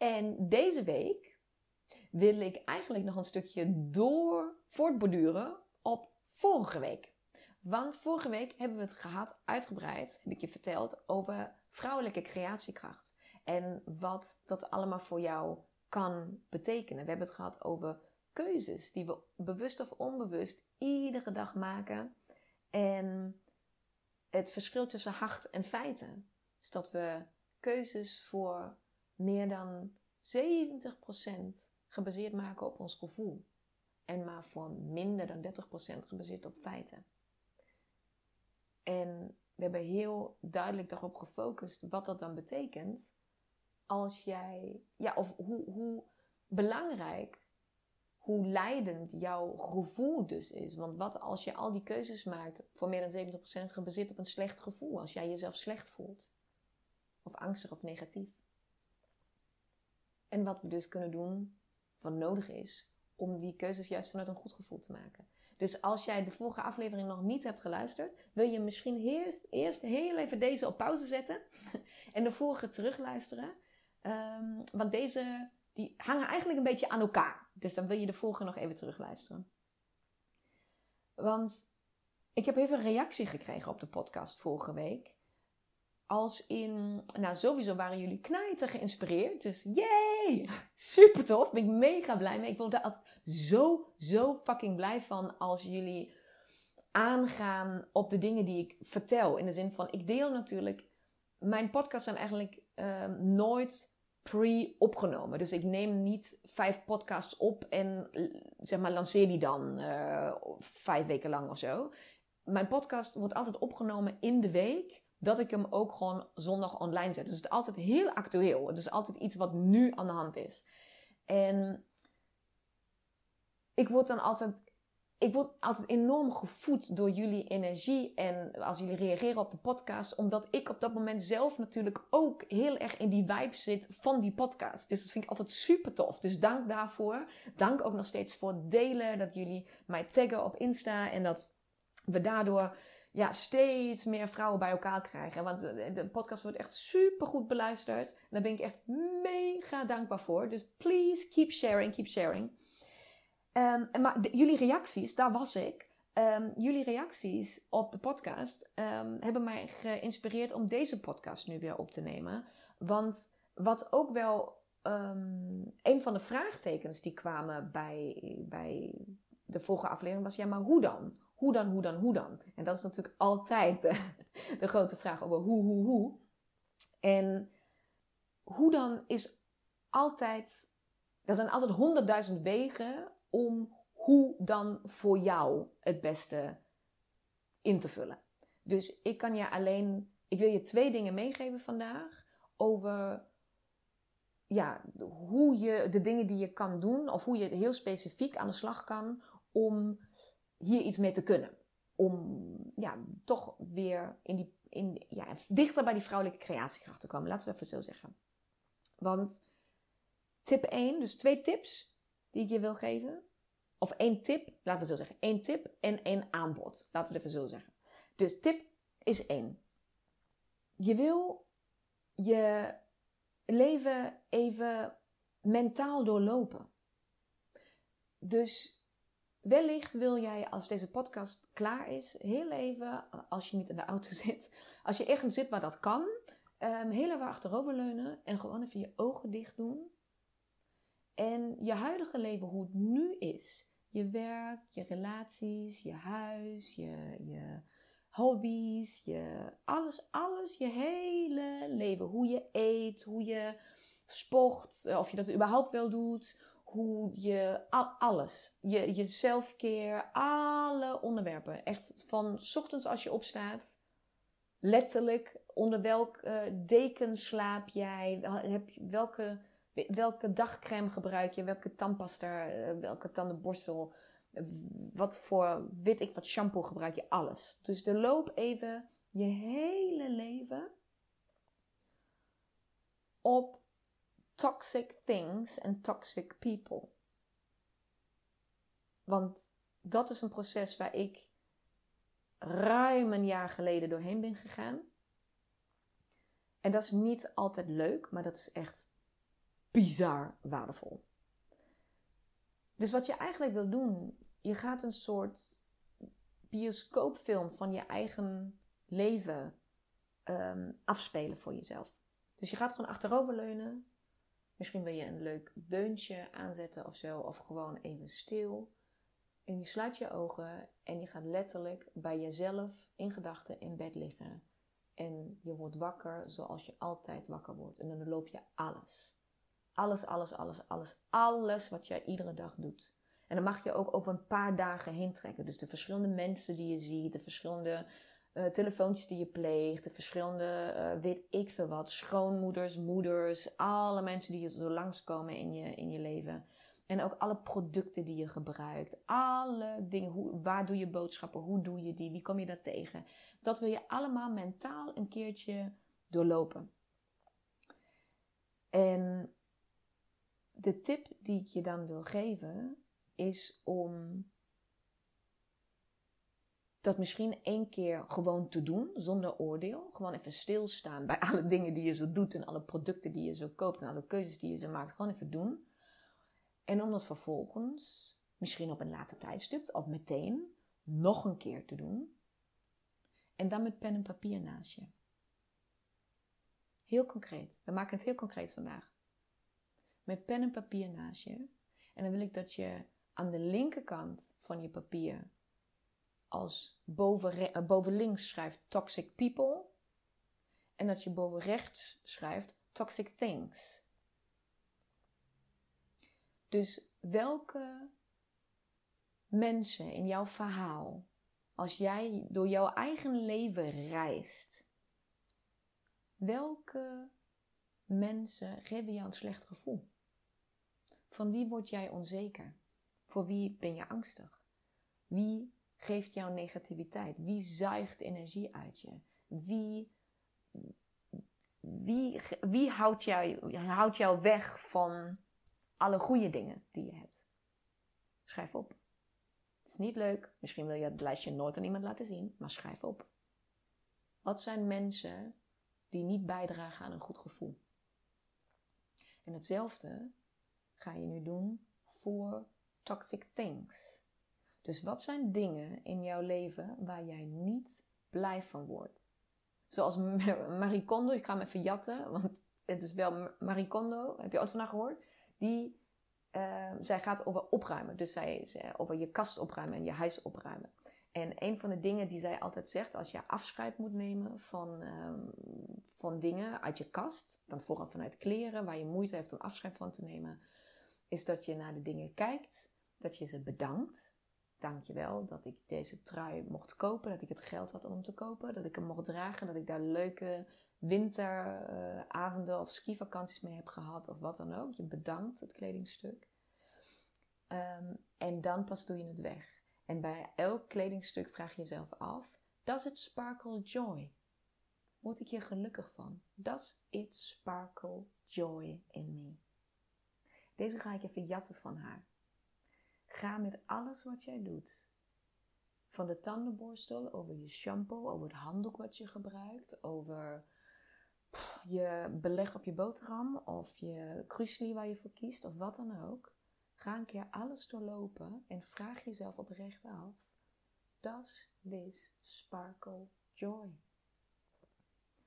En deze week wil ik eigenlijk nog een stukje door voortborduren op vorige week. Want vorige week hebben we het gehad, uitgebreid, heb ik je verteld, over vrouwelijke creatiekracht. En wat dat allemaal voor jou kan betekenen. We hebben het gehad over keuzes die we bewust of onbewust iedere dag maken. En het verschil tussen hart en feiten. Dus dat we keuzes voor meer dan 70% gebaseerd maken op ons gevoel. En maar voor minder dan 30% gebaseerd op feiten. En we hebben heel duidelijk daarop gefocust wat dat dan betekent. Als jij, ja, of hoe, hoe belangrijk, hoe leidend jouw gevoel dus is. Want wat als je al die keuzes maakt voor meer dan 70% gebaseerd op een slecht gevoel? Als jij jezelf slecht voelt. Of angstig of negatief. En wat we dus kunnen doen, wat nodig is, om die keuzes juist vanuit een goed gevoel te maken. Dus als jij de vorige aflevering nog niet hebt geluisterd, wil je misschien eerst, eerst heel even deze op pauze zetten en de vorige terugluisteren. Um, want deze die hangen eigenlijk een beetje aan elkaar. Dus dan wil je de vorige nog even terugluisteren. Want ik heb even reactie gekregen op de podcast vorige week als in, nou sowieso waren jullie knijter geïnspireerd. Dus yay! Super tof. Ben ik mega blij mee. Ik word daar altijd zo, zo fucking blij van als jullie aangaan op de dingen die ik vertel. In de zin van, ik deel natuurlijk, mijn podcasts zijn eigenlijk ehm, nooit pre-opgenomen. Dus ik neem niet vijf podcasts op en zeg maar lanceer die dan uh, vijf weken lang of zo. Mijn podcast wordt altijd opgenomen in de week dat ik hem ook gewoon zondag online zet. Dus het is altijd heel actueel. Het is altijd iets wat nu aan de hand is. En ik word dan altijd, ik word altijd enorm gevoed door jullie energie en als jullie reageren op de podcast, omdat ik op dat moment zelf natuurlijk ook heel erg in die vibe zit van die podcast. Dus dat vind ik altijd super tof. Dus dank daarvoor. Dank ook nog steeds voor het delen, dat jullie mij taggen op Insta en dat we daardoor ja, steeds meer vrouwen bij elkaar krijgen. Want de podcast wordt echt super goed beluisterd. Daar ben ik echt mega dankbaar voor. Dus please keep sharing, keep sharing. Um, maar jullie reacties, daar was ik. Um, jullie reacties op de podcast um, hebben mij geïnspireerd om deze podcast nu weer op te nemen. Want wat ook wel een van de vraagtekens die kwamen bij, bij de vorige aflevering was: ja, maar hoe dan? Hoe dan, hoe dan, hoe dan? En dat is natuurlijk altijd de, de grote vraag over hoe, hoe, hoe. En hoe dan is altijd, er zijn altijd honderdduizend wegen om hoe dan voor jou het beste in te vullen. Dus ik kan je alleen, ik wil je twee dingen meegeven vandaag over ja, hoe je de dingen die je kan doen, of hoe je heel specifiek aan de slag kan om hier iets mee te kunnen. Om ja, toch weer in die, in, ja, dichter bij die vrouwelijke creatiekracht te komen. Laten we even zo zeggen. Want tip 1, dus twee tips die ik je wil geven. Of één tip, laten we zo zeggen. één tip en één aanbod. Laten we even zo zeggen. Dus tip is één. Je wil je leven even mentaal doorlopen. Dus Wellicht wil jij, als deze podcast klaar is, heel even, als je niet in de auto zit, als je ergens zit waar dat kan, um, heel even achteroverleunen en gewoon even je ogen dicht doen. En je huidige leven, hoe het nu is. Je werk, je relaties, je huis, je, je hobby's, je, alles, alles, je hele leven. Hoe je eet, hoe je sport, of je dat überhaupt wel doet. Hoe je, alles. Je, selfcare, alle onderwerpen. Echt van ochtends als je opstaat, letterlijk onder welk uh, deken slaap jij, heb, welke welke dagcreme gebruik je, welke tandpasta, eh, welke tandenborstel, wat voor weet ik wat shampoo gebruik je, alles. Dus de loop even je hele leven op toxic things en toxic people. Want dat is een proces waar ik ruim een jaar geleden doorheen ben gegaan. En dat is niet altijd leuk, maar dat is echt bizar waardevol. Dus wat je eigenlijk wil doen, je gaat een soort bioscoopfilm van je eigen leven um, afspelen voor jezelf. Dus je gaat gewoon achteroverleunen. Misschien wil je een leuk deuntje aanzetten of zo, of gewoon even stil. En je sluit je ogen en je gaat letterlijk bij jezelf in gedachten in bed liggen. En je wordt wakker zoals je altijd wakker wordt. En dan loop je alles. Alles, alles, alles, alles, alles wat jij iedere dag doet. En dan mag je ook over een paar dagen heen trekken. Dus de verschillende mensen die je ziet, de verschillende uh, telefoontjes die je pleegt, de verschillende, uh, weet ik veel wat, schoonmoeders, moeders, alle mensen die zo langskomen in je, in je leven. En ook alle producten die je gebruikt, alle dingen, hoe, waar doe je boodschappen, hoe doe je die, wie kom je daar tegen. Dat wil je allemaal mentaal een keertje doorlopen. En de tip die ik je dan wil geven is om dat misschien één keer gewoon te doen zonder oordeel. Gewoon even stilstaan bij alle dingen die je zo doet en alle producten die je zo koopt en alle keuzes die je zo maakt. Gewoon even doen. En om dat vervolgens, misschien op een later tijdstip of meteen, nog een keer te doen. En dan met pen en papier naast je. Heel concreet. We maken het heel concreet vandaag met pen en papier naast je. En dan wil ik dat je aan de linkerkant van je papier als boven, uh, boven links schrijft toxic people. En dat je boven rechts schrijft toxic things. Dus welke mensen in jouw verhaal, als jij door jouw eigen leven reist, welke mensen geven jou een slecht gevoel? Van wie word jij onzeker? Voor wie ben je angstig? Wie geeft jou negativiteit? Wie zuigt energie uit je? Wie, wie, wie houdt, jou, houdt jou weg van alle goede dingen die je hebt? Schrijf op. Het is niet leuk. Misschien wil je het lijstje nooit aan iemand laten zien, maar schrijf op. Wat zijn mensen die niet bijdragen aan een goed gevoel? En hetzelfde ga je nu doen voor toxic things. Dus wat zijn dingen in jouw leven waar jij niet blij van wordt? Zoals Marie Kondo, ik ga hem even jatten, want het is wel Marie Kondo, heb je ooit van haar gehoord? Die, uh, zij gaat over opruimen. Dus zij, zij, over je kast opruimen en je huis opruimen. En een van de dingen die zij altijd zegt, als je afscheid moet nemen van, um, van dingen uit je kast, dan vooral vanuit kleren, waar je moeite heeft om afscheid van te nemen, is dat je naar de dingen kijkt, dat je ze bedankt. Dank je wel dat ik deze trui mocht kopen, dat ik het geld had om te kopen, dat ik hem mocht dragen, dat ik daar leuke winteravonden of skivakanties mee heb gehad of wat dan ook. Je bedankt het kledingstuk. Um, en dan pas doe je het weg. En bij elk kledingstuk vraag je jezelf af: Does it sparkle joy? Word ik hier gelukkig van? Does it sparkle joy in me? Deze ga ik even jatten van haar. Ga met alles wat jij doet. Van de tandenborstel, over je shampoo, over het handdoek wat je gebruikt, over je beleg op je boterham of je krusli waar je voor kiest of wat dan ook. Ga een keer alles doorlopen en vraag jezelf oprecht af: Does this sparkle joy?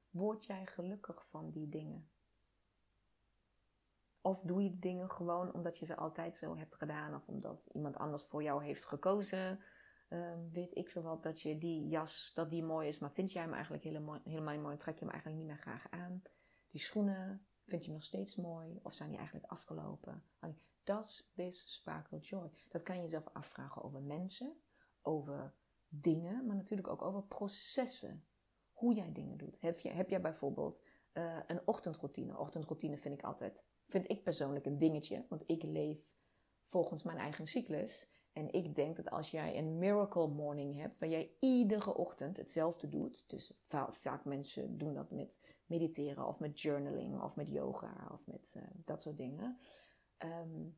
Word jij gelukkig van die dingen? Of doe je dingen gewoon omdat je ze altijd zo hebt gedaan, of omdat iemand anders voor jou heeft gekozen. Ehm, weet ik veel wat, dat je die jas, dat die mooi is, maar vind jij hem eigenlijk helemaal, niet mooi, trek je hem eigenlijk niet meer graag aan. Die schoenen, vind je nog steeds mooi, of zijn die eigenlijk afgelopen? Does this sparkle joy? Dat kan je jezelf afvragen over mensen, over dingen, maar natuurlijk ook over processen. Hoe jij dingen doet. Heb, je, heb jij bijvoorbeeld uh, een ochtendroutine? Ochtendroutine vind ik altijd, vind ik persoonlijk een dingetje, want ik leef volgens mijn eigen cyclus. En ik denk dat als jij een miracle morning hebt, waar jij iedere ochtend hetzelfde doet, dus vaak mensen doen dat met mediteren of met journaling of met yoga of met uh, dat soort dingen. Um,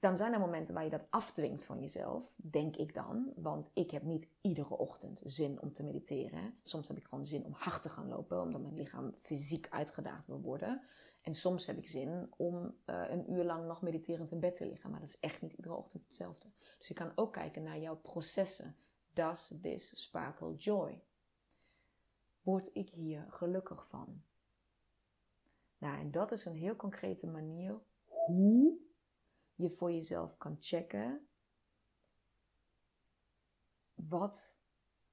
dan zijn er momenten waar je dat afdwingt van jezelf, denk ik dan. Want ik heb niet iedere ochtend zin om te mediteren. Soms heb ik gewoon zin om hard te gaan lopen, omdat mijn lichaam fysiek uitgedaagd wil worden. En soms heb ik zin om uh, een uur lang nog mediterend in bed te liggen. Maar dat is echt niet iedere ochtend hetzelfde. Dus je kan ook kijken naar jouw processen. Does this sparkle joy? Word ik hier gelukkig van? Nou, en dat is een heel concrete manier hoe je voor jezelf kan checken wat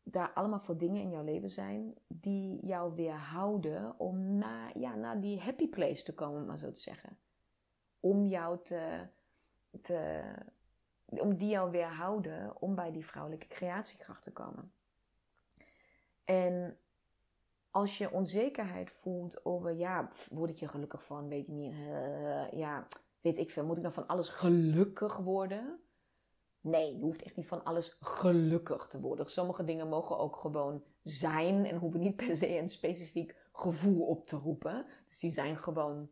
daar allemaal voor dingen in jouw leven zijn die jou weerhouden om naar, ja, naar die happy place te komen, maar zo te zeggen. Om jou te, te om die jou weerhouden om bij die vrouwelijke creatiekracht te komen. En als je onzekerheid voelt over, ja, word ik je gelukkig van, weet ik niet, uh, ja, weet ik veel, moet ik dan van alles gelukkig worden? Nee, je hoeft echt niet van alles gelukkig te worden. Sommige dingen mogen ook gewoon zijn en hoeven niet per se een specifiek gevoel op te roepen. Dus die zijn gewoon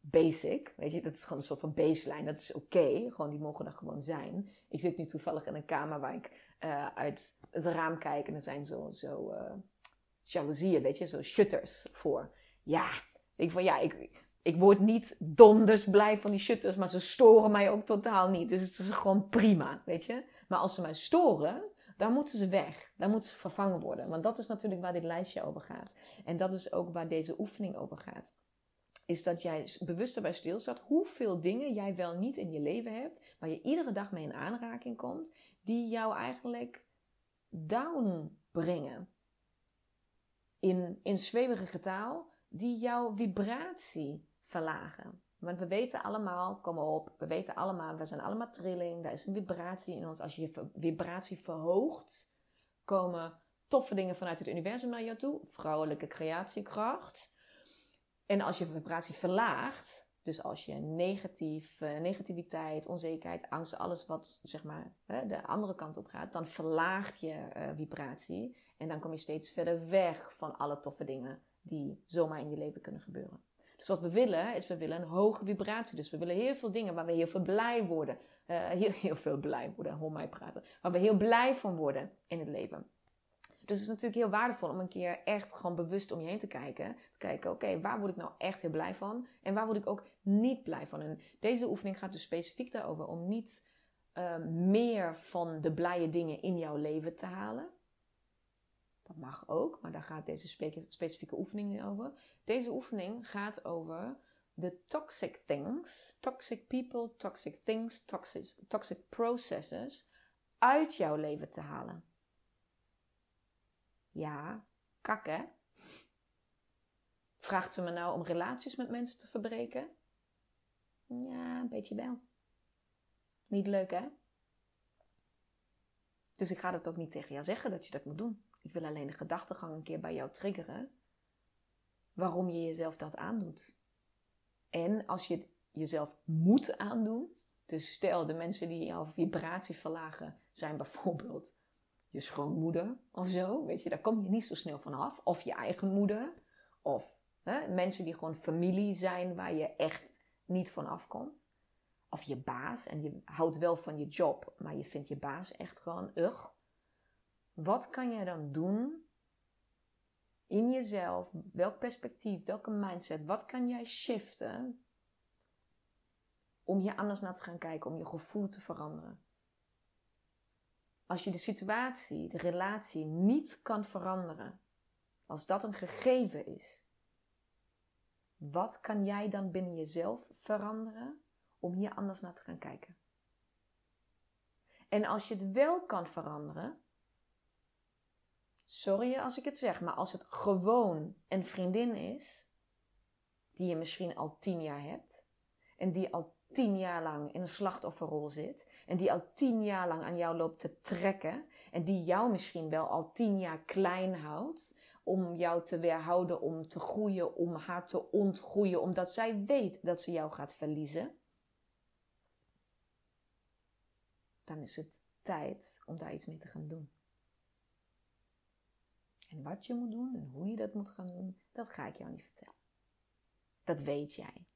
basic. Weet je, dat is gewoon een soort van baseline. Dat is oké. Gewoon, die mogen er gewoon zijn. Ik zit nu toevallig in een kamer waar ik uh, uit het raam kijk en er zijn zo, zo uh, jaloezieën, weet je, zo shutters voor. Ja, ik van ja, ik, ik word niet donders blij van die shutters, maar ze storen mij ook totaal niet. Dus het is gewoon prima, weet je. Maar als ze mij storen, dan moeten ze weg. Dan moeten ze vervangen worden. Want dat is natuurlijk waar dit lijstje over gaat. En dat is ook waar deze oefening over gaat. Is dat jij bewust erbij stilstaat hoeveel dingen jij wel niet in je leven hebt, waar je iedere dag mee in aanraking komt, die jou eigenlijk down brengen. In, in zweverige taal, die jouw vibratie verlagen. Want we weten allemaal, kom op, we weten allemaal, we zijn allemaal trilling, daar is een vibratie in ons. Als je je vibratie verhoogt, komen toffe dingen vanuit het universum naar jou toe. Vrouwelijke creatiekracht. En als je vibratie verlaagt, dus als je negatief, uh, negativiteit, onzekerheid, angst, alles wat zeg maar de andere kant op gaat, dan verlaagt je uh, vibratie. En dan kom je steeds verder weg van alle toffe dingen die zomaar in je leven kunnen gebeuren. Dus wat we willen, is we willen een hoge vibratie. Dus we willen heel veel dingen waar we heel veel blij worden. Uh, heel, heel veel blij worden, hoor mij praten. Waar we heel blij van worden in het leven. Dus het is natuurlijk heel waardevol om een keer echt gewoon bewust om je heen te kijken. Te kijken, oké, waar word ik nou echt heel blij van? En waar word ik ook niet blij van? En deze oefening gaat dus specifiek daarover om niet uh, meer van de blije dingen in jouw leven te halen. Dat mag ook, maar daar gaat deze specifieke oefening over. Deze oefening gaat over de toxic things, toxic people, toxic things, toxic, toxic processes uit jouw leven te halen. Ja, kakken. Vraagt ze me nou om relaties met mensen te verbreken? Ja, een beetje wel. Niet leuk, hè? Dus ik ga dat ook niet tegen jou zeggen dat je dat moet doen. Ik wil alleen de gedachtegang een keer bij jou triggeren. Waarom je jezelf dat aandoet. En als je het jezelf moet aandoen. Dus stel de mensen die jouw vibratie verlagen zijn bijvoorbeeld je schoonmoeder of zo. Weet je, daar kom je niet zo snel van af. Of je eigen moeder. Of hè, mensen die gewoon familie zijn waar je echt niet van afkomt. Of je baas. En je houdt wel van je job, maar je vindt je baas echt gewoon ugh. Wat kan je dan doen in jezelf? Welk perspectief, welke mindset? Wat kan jij shiften om je anders naar te gaan kijken, om je gevoel te veranderen? Als je de situatie, de relatie niet kan veranderen, als dat een gegeven is, wat kan jij dan binnen jezelf veranderen om hier anders naar te gaan kijken? En als je het wel kan veranderen, sorry als ik het zeg, maar als het gewoon een vriendin is, die je misschien al tien jaar hebt, en die al tien jaar lang in een slachtofferrol zit, en die al tien jaar lang aan jou loopt te trekken, en die jou misschien wel al tien jaar klein houdt, om jou te weerhouden, om te groeien, om haar te ontgroeien, omdat zij weet dat ze jou gaat verliezen, dan is het tijd om daar iets mee te gaan doen. En wat je moet doen en hoe je dat moet gaan doen, dat ga ik jou niet vertellen. Dat weet jij.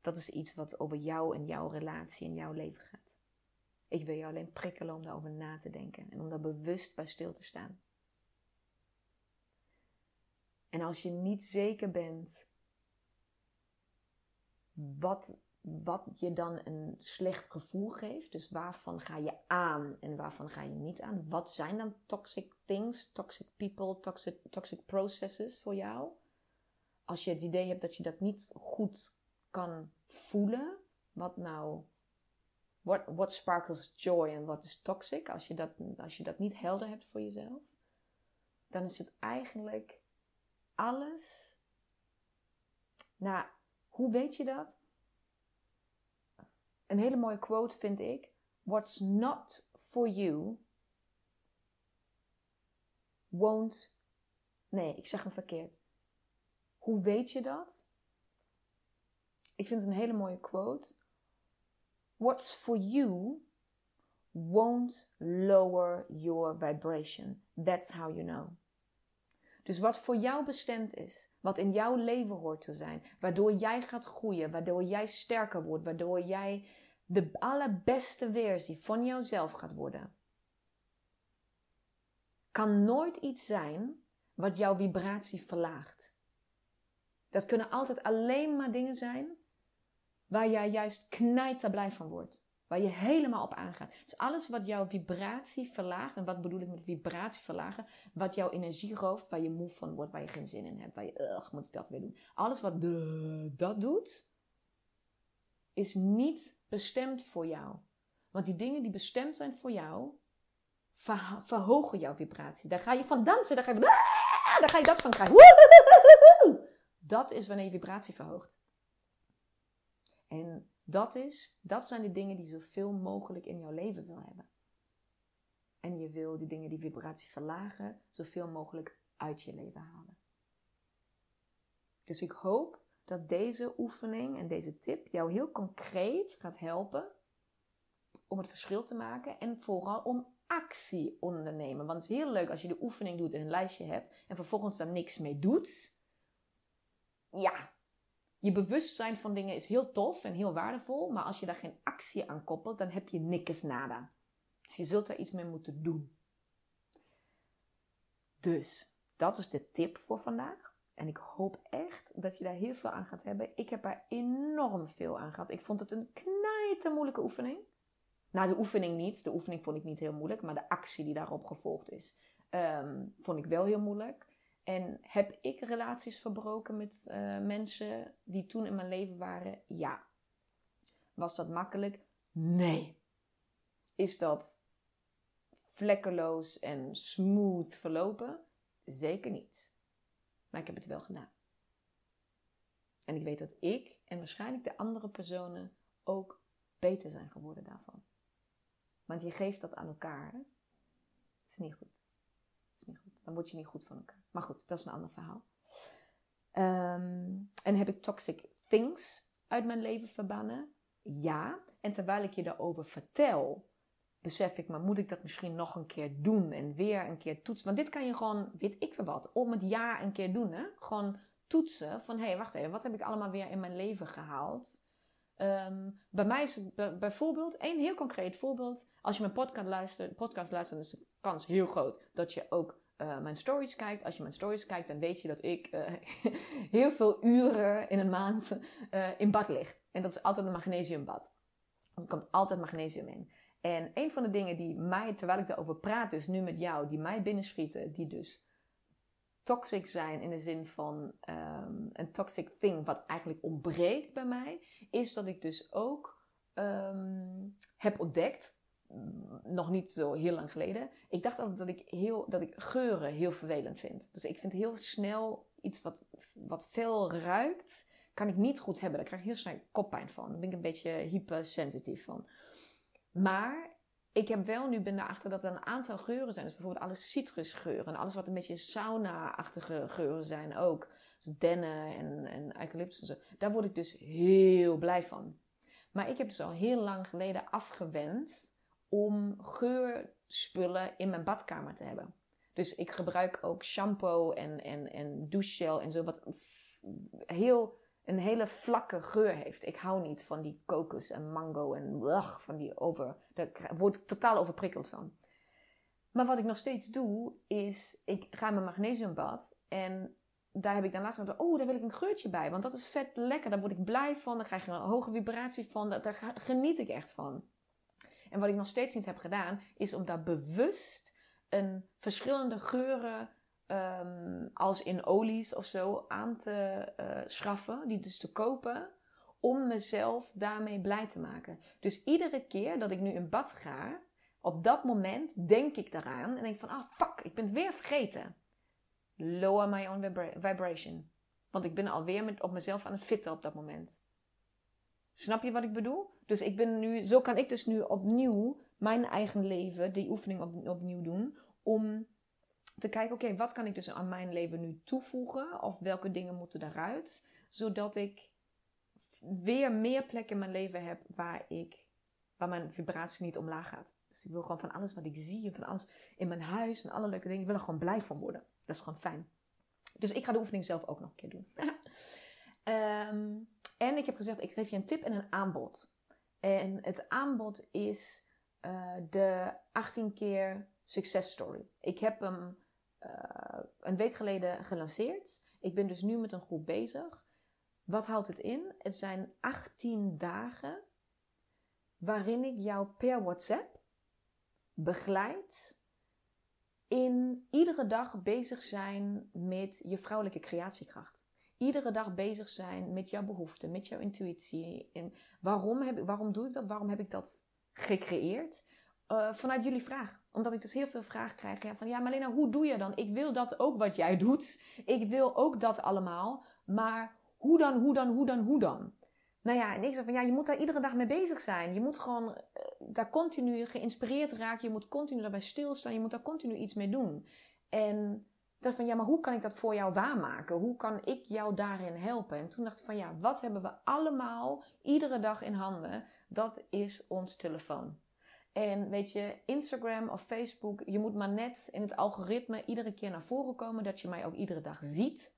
Dat is iets wat over jou en jouw relatie en jouw leven gaat. Ik wil jou alleen prikkelen om daarover na te denken en om daar bewust bij stil te staan. En als je niet zeker bent wat, wat je dan een slecht gevoel geeft, dus waarvan ga je aan en waarvan ga je niet aan, wat zijn dan toxic things, toxic people, toxic, toxic processes voor jou? Als je het idee hebt dat je dat niet goed kan voelen, wat nou, what, what sparkles joy en wat is toxic, als je, dat, als je dat niet helder hebt voor jezelf, dan is het eigenlijk alles. Nou, hoe weet je dat? Een hele mooie quote vind ik. What's not for you won't. Nee, ik zeg hem verkeerd. Hoe weet je dat? Ik vind het een hele mooie quote. What's for you won't lower your vibration. That's how you know. Dus wat voor jou bestemd is, wat in jouw leven hoort te zijn, waardoor jij gaat groeien, waardoor jij sterker wordt, waardoor jij de allerbeste versie van jouzelf gaat worden, kan nooit iets zijn wat jouw vibratie verlaagt. Dat kunnen altijd alleen maar dingen zijn waar jij juist knijterblij van wordt. Waar je helemaal op aangaat. Dus alles wat jouw vibratie verlaagt. En wat bedoel ik met vibratie verlagen? Wat jouw energie rooft. Waar je moe van wordt. Waar je geen zin in hebt. Waar je, ugh, moet ik dat weer doen. Alles wat dat doet. Is niet bestemd voor jou. Want die dingen die bestemd zijn voor jou. verhogen jouw vibratie. Daar ga je van dansen. Daar ga je, daar ga je dat van krijgen. Dat is wanneer je vibratie verhoogt. En dat, is, dat zijn de dingen die zoveel mogelijk in jouw leven wil hebben. En je wil die dingen die vibratie verlagen, zoveel mogelijk uit je leven halen. Dus ik hoop dat deze oefening en deze tip jou heel concreet gaat helpen om het verschil te maken en vooral om actie ondernemen. Want het is heel leuk als je de oefening doet en een lijstje hebt en vervolgens daar niks mee doet. Ja, je bewustzijn van dingen is heel tof en heel waardevol, maar als je daar geen actie aan koppelt, dan heb je niks nada. Dus je zult er iets mee moeten doen. Dus, dat is de tip voor vandaag. En ik hoop echt dat je daar heel veel aan gaat hebben. Ik heb er enorm veel aan gehad. Ik vond het een knijte moeilijke oefening. Nou, de oefening niet. De oefening vond ik niet heel moeilijk. Maar de actie die daarop gevolgd is, ehm, vond ik wel heel moeilijk. En heb ik relaties verbroken met uh, mensen die toen in mijn leven waren? Ja. Was dat makkelijk? Nee. Is dat vlekkeloos en smooth verlopen? Zeker niet. Maar ik heb het wel gedaan. En ik weet dat ik en waarschijnlijk de andere personen ook beter zijn geworden daarvan. Want je geeft dat aan elkaar. Dat is niet goed. Dat is niet goed. Dan word je niet goed van elkaar. Maar goed, dat is een ander verhaal. Ehm, en heb ik toxic things uit mijn leven verbannen? Ja. En terwijl ik je daarover vertel, besef ik, maar moet ik dat misschien nog een keer doen en weer een keer toetsen? Want dit kan je gewoon, weet ik veel wat, om het jaar een keer doen. Hè? Gewoon toetsen van, hé, hey, wacht even, wat heb ik allemaal weer in mijn leven gehaald? Ehm, bij mij is het bijvoorbeeld, een heel concreet voorbeeld. Als je mijn podcast luistert, podcast luistert, is de kans heel groot dat je ook uh, mijn stories kijkt. Als je mijn stories kijkt, dan weet je dat ik uh, heel veel uren in een maand uh, in bad lig. En dat is altijd een magnesiumbad. Er komt altijd magnesium in. En een van de dingen die mij, terwijl ik daarover praat, dus nu met jou, die mij binnenschieten, die dus toxic zijn in de zin van ehm, een toxic thing, wat eigenlijk ontbreekt bij mij, is dat ik dus ook ehm, heb ontdekt, mm, nog niet zo heel lang geleden. Ik dacht altijd dat ik, heel, dat ik geuren heel vervelend vind. Dus ik vind heel snel iets wat, wat veel ruikt, kan ik niet goed hebben. Daar krijg ik heel snel koppijn van. Daar ben ik een beetje hypersensitief van. Maar ik heb wel nu ben erachter dat er een aantal geuren zijn. Dus bijvoorbeeld alle citrusgeuren. Alles wat een beetje sauna-achtige geuren zijn ook. Dus dennen en, en eucalyptus en zo. Daar word ik dus heel blij van. Maar ik heb dus al heel lang geleden afgewend om geurspullen in mijn badkamer te hebben. Dus ik gebruik ook shampoo en, en, en douchegel en zo. Wat heel een hele vlakke geur heeft. Ik hou niet van die kokos en mango en blach, van die over. Daar word ik totaal overprikkeld van. Maar wat ik nog steeds doe, is ik ga in mijn magnesiumbad en daar heb ik dan laatst van, oh, daar wil ik een geurtje bij. Want dat is vet lekker, daar word ik blij van, daar krijg je een hoge vibratie van, daar geniet ik echt van. En wat ik nog steeds niet heb gedaan, is om daar bewust een verschillende geuren Ehm, als in olies of zo aan te uh, schaffen, die dus te kopen, om mezelf daarmee blij te maken. Dus iedere keer dat ik nu in bad ga, op dat moment denk ik daaraan en denk van, ah fuck, ik ben het weer vergeten. Lower my own vibration. Want ik ben alweer met, op mezelf aan het fitten op dat moment. Snap je wat ik bedoel? Dus ik ben nu, zo kan ik dus nu opnieuw mijn eigen leven, die oefening op, opnieuw doen, om te kijken, oké, wat kan ik dus aan mijn leven nu toevoegen? Of welke dingen moeten daaruit? Zodat ik weer meer plekken in mijn leven heb waar, ik, waar mijn vibratie niet omlaag gaat. Dus ik wil gewoon van alles wat ik zie en van alles in mijn huis en alle leuke dingen, ik wil er gewoon blij van worden. Dat is gewoon fijn. Dus ik ga de oefening zelf ook nog een keer doen. Ehm, en ik heb gezegd, ik geef je een tip en een aanbod. En het aanbod is uh, de 18 keer success story. Ik heb hem uh, een week geleden gelanceerd. Ik ben dus nu met een groep bezig. Wat houdt het in? Het zijn 18 dagen waarin ik jou per WhatsApp begeleid in iedere dag bezig zijn met je vrouwelijke creatiekracht. Iedere dag bezig zijn met jouw behoeften, met jouw intuïtie. En waarom, heb, waarom doe ik dat? Waarom heb ik dat gecreëerd? Uh, vanuit jullie vraag omdat ik dus heel veel vragen krijg. Ja, van ja, Marlena, hoe doe je dan? Ik wil dat ook wat jij doet. Ik wil ook dat allemaal. Maar hoe dan, hoe dan, hoe dan, hoe dan? Nou ja, en ik zeg van ja, je moet daar iedere dag mee bezig zijn. Je moet gewoon uh, daar continu geïnspireerd raken. Je moet continu daarbij stilstaan. Je moet daar continu iets mee doen. En dacht van ja, maar hoe kan ik dat voor jou waarmaken? Hoe kan ik jou daarin helpen? En toen dacht ik van ja, wat hebben we allemaal iedere dag in handen? Dat is ons telefoon. En weet je, Instagram of Facebook, je moet maar net in het algoritme iedere keer naar voren komen dat je mij ook iedere dag ziet.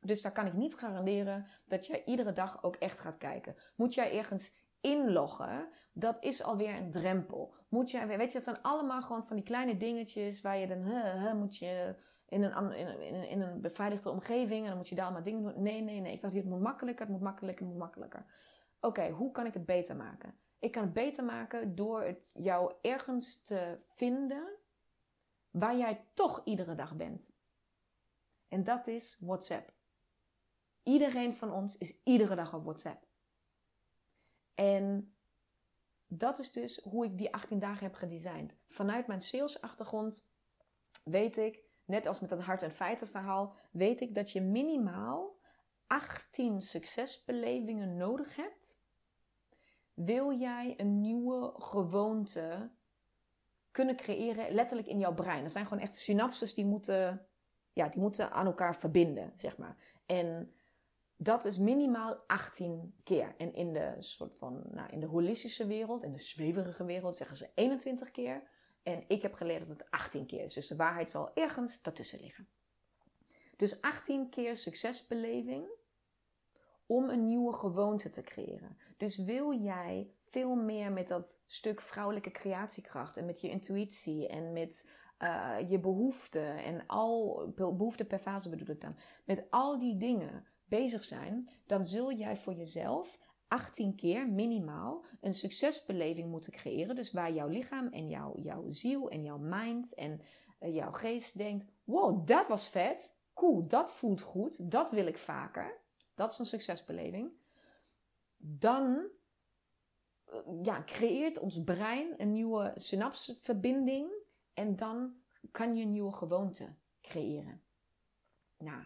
Dus daar kan ik niet garanderen dat jij iedere dag ook echt gaat kijken. Moet jij ergens inloggen, dat is alweer een drempel. Moet jij, weet je, dat zijn allemaal gewoon van die kleine dingetjes waar je dan, moet je in een, in, een, in een beveiligde omgeving en dan moet je daar allemaal dingen doen. Nee, nee, nee. Ik dacht, het moet makkelijker, het moet makkelijker, het moet makkelijker. Oké, hoe kan ik het beter maken? Ik kan het beter maken door het jou ergens te vinden waar jij toch iedere dag bent. En dat is WhatsApp. Iedereen van ons is iedere dag op WhatsApp. En dat is dus hoe ik die 18 dagen heb gedesigned. Vanuit mijn salesachtergrond weet ik, net als met dat hart- en feiten verhaal, weet ik dat je minimaal 18 succesbelevingen nodig hebt wil jij een nieuwe gewoonte kunnen creëren, letterlijk in jouw brein. Dat zijn gewoon echt synapses die moeten, ja, die moeten aan elkaar verbinden, zeg maar. En dat is minimaal 18 keer. En in de soort van, nou, in de holistische wereld, in de zweverige wereld, zeggen ze 21 keer. En ik heb geleerd dat het 18 keer is. Dus de waarheid zal ergens daartussen liggen. Dus 18 keer succesbeleving om een nieuwe gewoonte te creëren. Dus wil jij veel meer met dat stuk vrouwelijke creatiekracht en met je intuïtie en met uh, je behoeften en al behoeften per fase bedoel ik dan, met al die dingen bezig zijn, dan zul jij voor jezelf 18 keer minimaal een succesbeleving moeten creëren. Dus waar jouw lichaam en jouw, jouw ziel en jouw mind en uh, jouw geest denkt: wow, dat was vet. cool, dat voelt goed, dat wil ik vaker. Dat is een succesbeleving. Dan eh, ja, creëert ons brein een nieuwe synapsverbinding en dan kan je een nieuwe gewoonte creëren. Nou,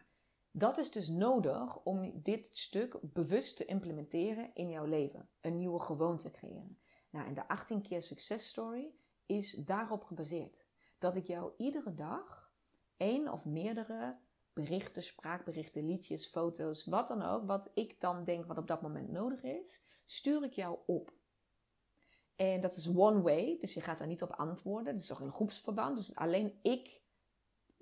dat is dus nodig om dit stuk bewust te implementeren in jouw leven. Een nieuwe gewoonte creëren. Nou, en de 18 keer successtory is daarop gebaseerd. Dat ik jou iedere dag één of meerdere berichten, spraakberichten, liedjes, foto's, wat dan ook, wat ik dan denk wat op dat moment nodig is, stuur ik jou op. En dat is one way, dus je gaat daar niet op antwoorden. Het is toch een groepsverband, dus alleen ik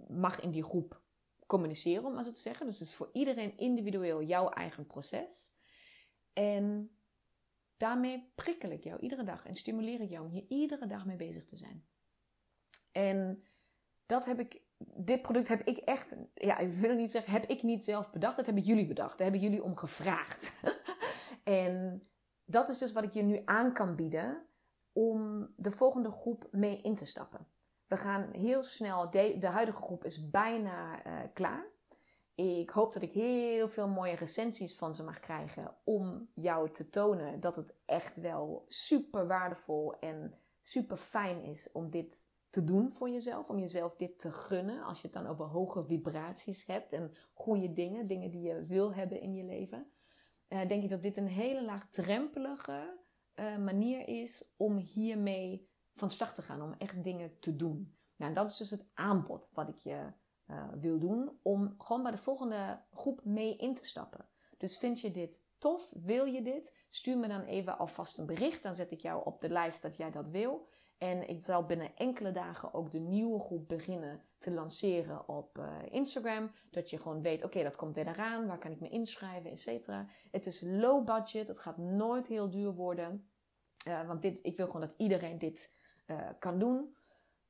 mag in die groep communiceren, om maar zo te zeggen. Dus het is voor iedereen individueel jouw eigen proces. En daarmee prikkel ik jou iedere dag en stimuleer ik jou om hier iedere dag mee bezig te zijn. En dat heb ik, dit product heb ik echt, ja, ik wil niet zeggen, heb ik niet zelf bedacht. Dat hebben jullie bedacht. Daar hebben jullie om gevraagd. en dat is dus wat ik je nu aan kan bieden om de volgende groep mee in te stappen. We gaan heel snel, de, huidige groep is bijna uh, klaar. Ik hoop dat ik heel veel mooie recensies van ze mag krijgen om jou te tonen dat het echt wel super waardevol en super fijn is om dit te doen voor jezelf, om jezelf dit te gunnen. Als je het dan over hoge vibraties hebt en goede dingen, dingen die je wil hebben in je leven, uh, denk ik dat dit een hele laagdrempelige uh, manier is om hiermee van start te gaan, om echt dingen te doen. Nou, dat is dus het aanbod wat ik je uh, wil doen, om gewoon bij de volgende groep mee in te stappen. Dus vind je dit tof? Wil je dit? Stuur me dan even alvast een bericht. Dan zet ik jou op de lijst dat jij dat wil. En ik zal binnen enkele dagen ook de nieuwe groep beginnen te lanceren op uh, Instagram. Dat je gewoon weet, oké, dat komt weer eraan. Waar kan ik me inschrijven, et cetera. Het is low budget. Het gaat nooit heel duur worden. Uh, want dit, ik wil gewoon dat iedereen dit uh, kan doen.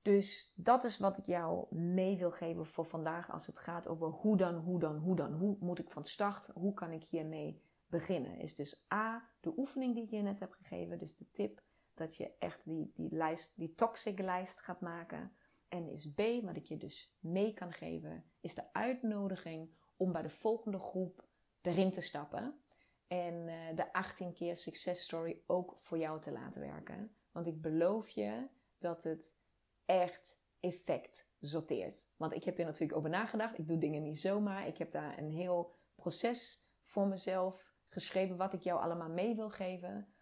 Dus dat is wat ik jou mee wil geven voor vandaag als het gaat over hoe dan, hoe dan, hoe dan. Hoe moet ik van start? Hoe kan ik hiermee beginnen? Is dus A, de oefening die ik je net heb gegeven. Dus de tip dat je echt die, die lijst, die toxic lijst gaat maken. En is B, wat ik je dus mee kan geven, is de uitnodiging om bij de volgende groep erin te stappen. En uh, de 18 keer success story ook voor jou te laten werken. Want ik beloof je dat het echt effect sorteert. Want ik heb hier natuurlijk over nagedacht. Ik doe dingen niet zomaar. Ik heb daar een heel proces voor mezelf geschreven wat ik jou allemaal mee wil geven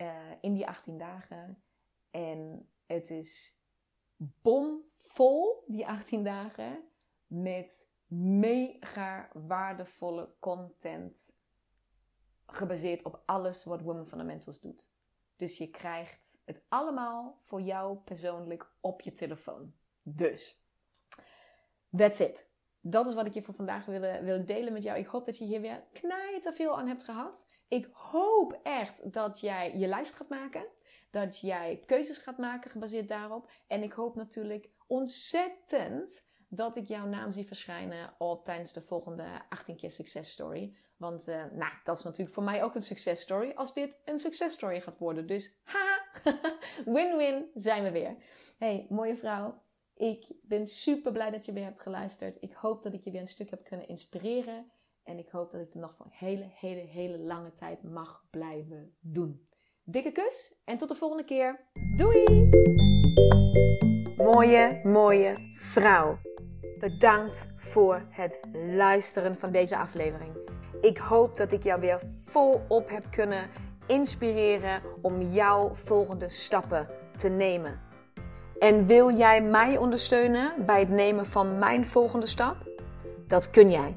uh, in die 18 dagen. En het is bomvol, die 18 dagen, met mega waardevolle content gebaseerd op alles wat Women Fundamentals doet. Dus je krijgt het allemaal voor jou persoonlijk op je telefoon. Dus, that's it. Dat is wat ik je voor vandaag wilde, wilde delen met jou. Ik hoop dat je hier weer knijter veel aan hebt gehad. Ik hoop echt dat jij je lijst gaat maken. Dat jij keuzes gaat maken gebaseerd daarop. En ik hoop natuurlijk ontzettend dat ik jouw naam zie verschijnen op tijdens de volgende 18 keer success story. Want uh, nou, dat is natuurlijk voor mij ook een success story als dit een success story gaat worden. Dus haha, win-win zijn we weer. Hey, mooie vrouw. Ik ben super blij dat je weer hebt geluisterd. Ik hoop dat ik je weer een stuk heb kunnen inspireren. En ik hoop dat ik het nog voor hele, hele, hele lange tijd mag blijven doen. Dikke kus en tot de volgende keer. Doei! Mooie, mooie vrouw. Bedankt voor het luisteren van deze aflevering. Ik hoop dat ik jou weer volop heb kunnen inspireren om jouw volgende stappen te nemen. En wil jij mij ondersteunen bij het nemen van mijn volgende stap? Dat kun jij.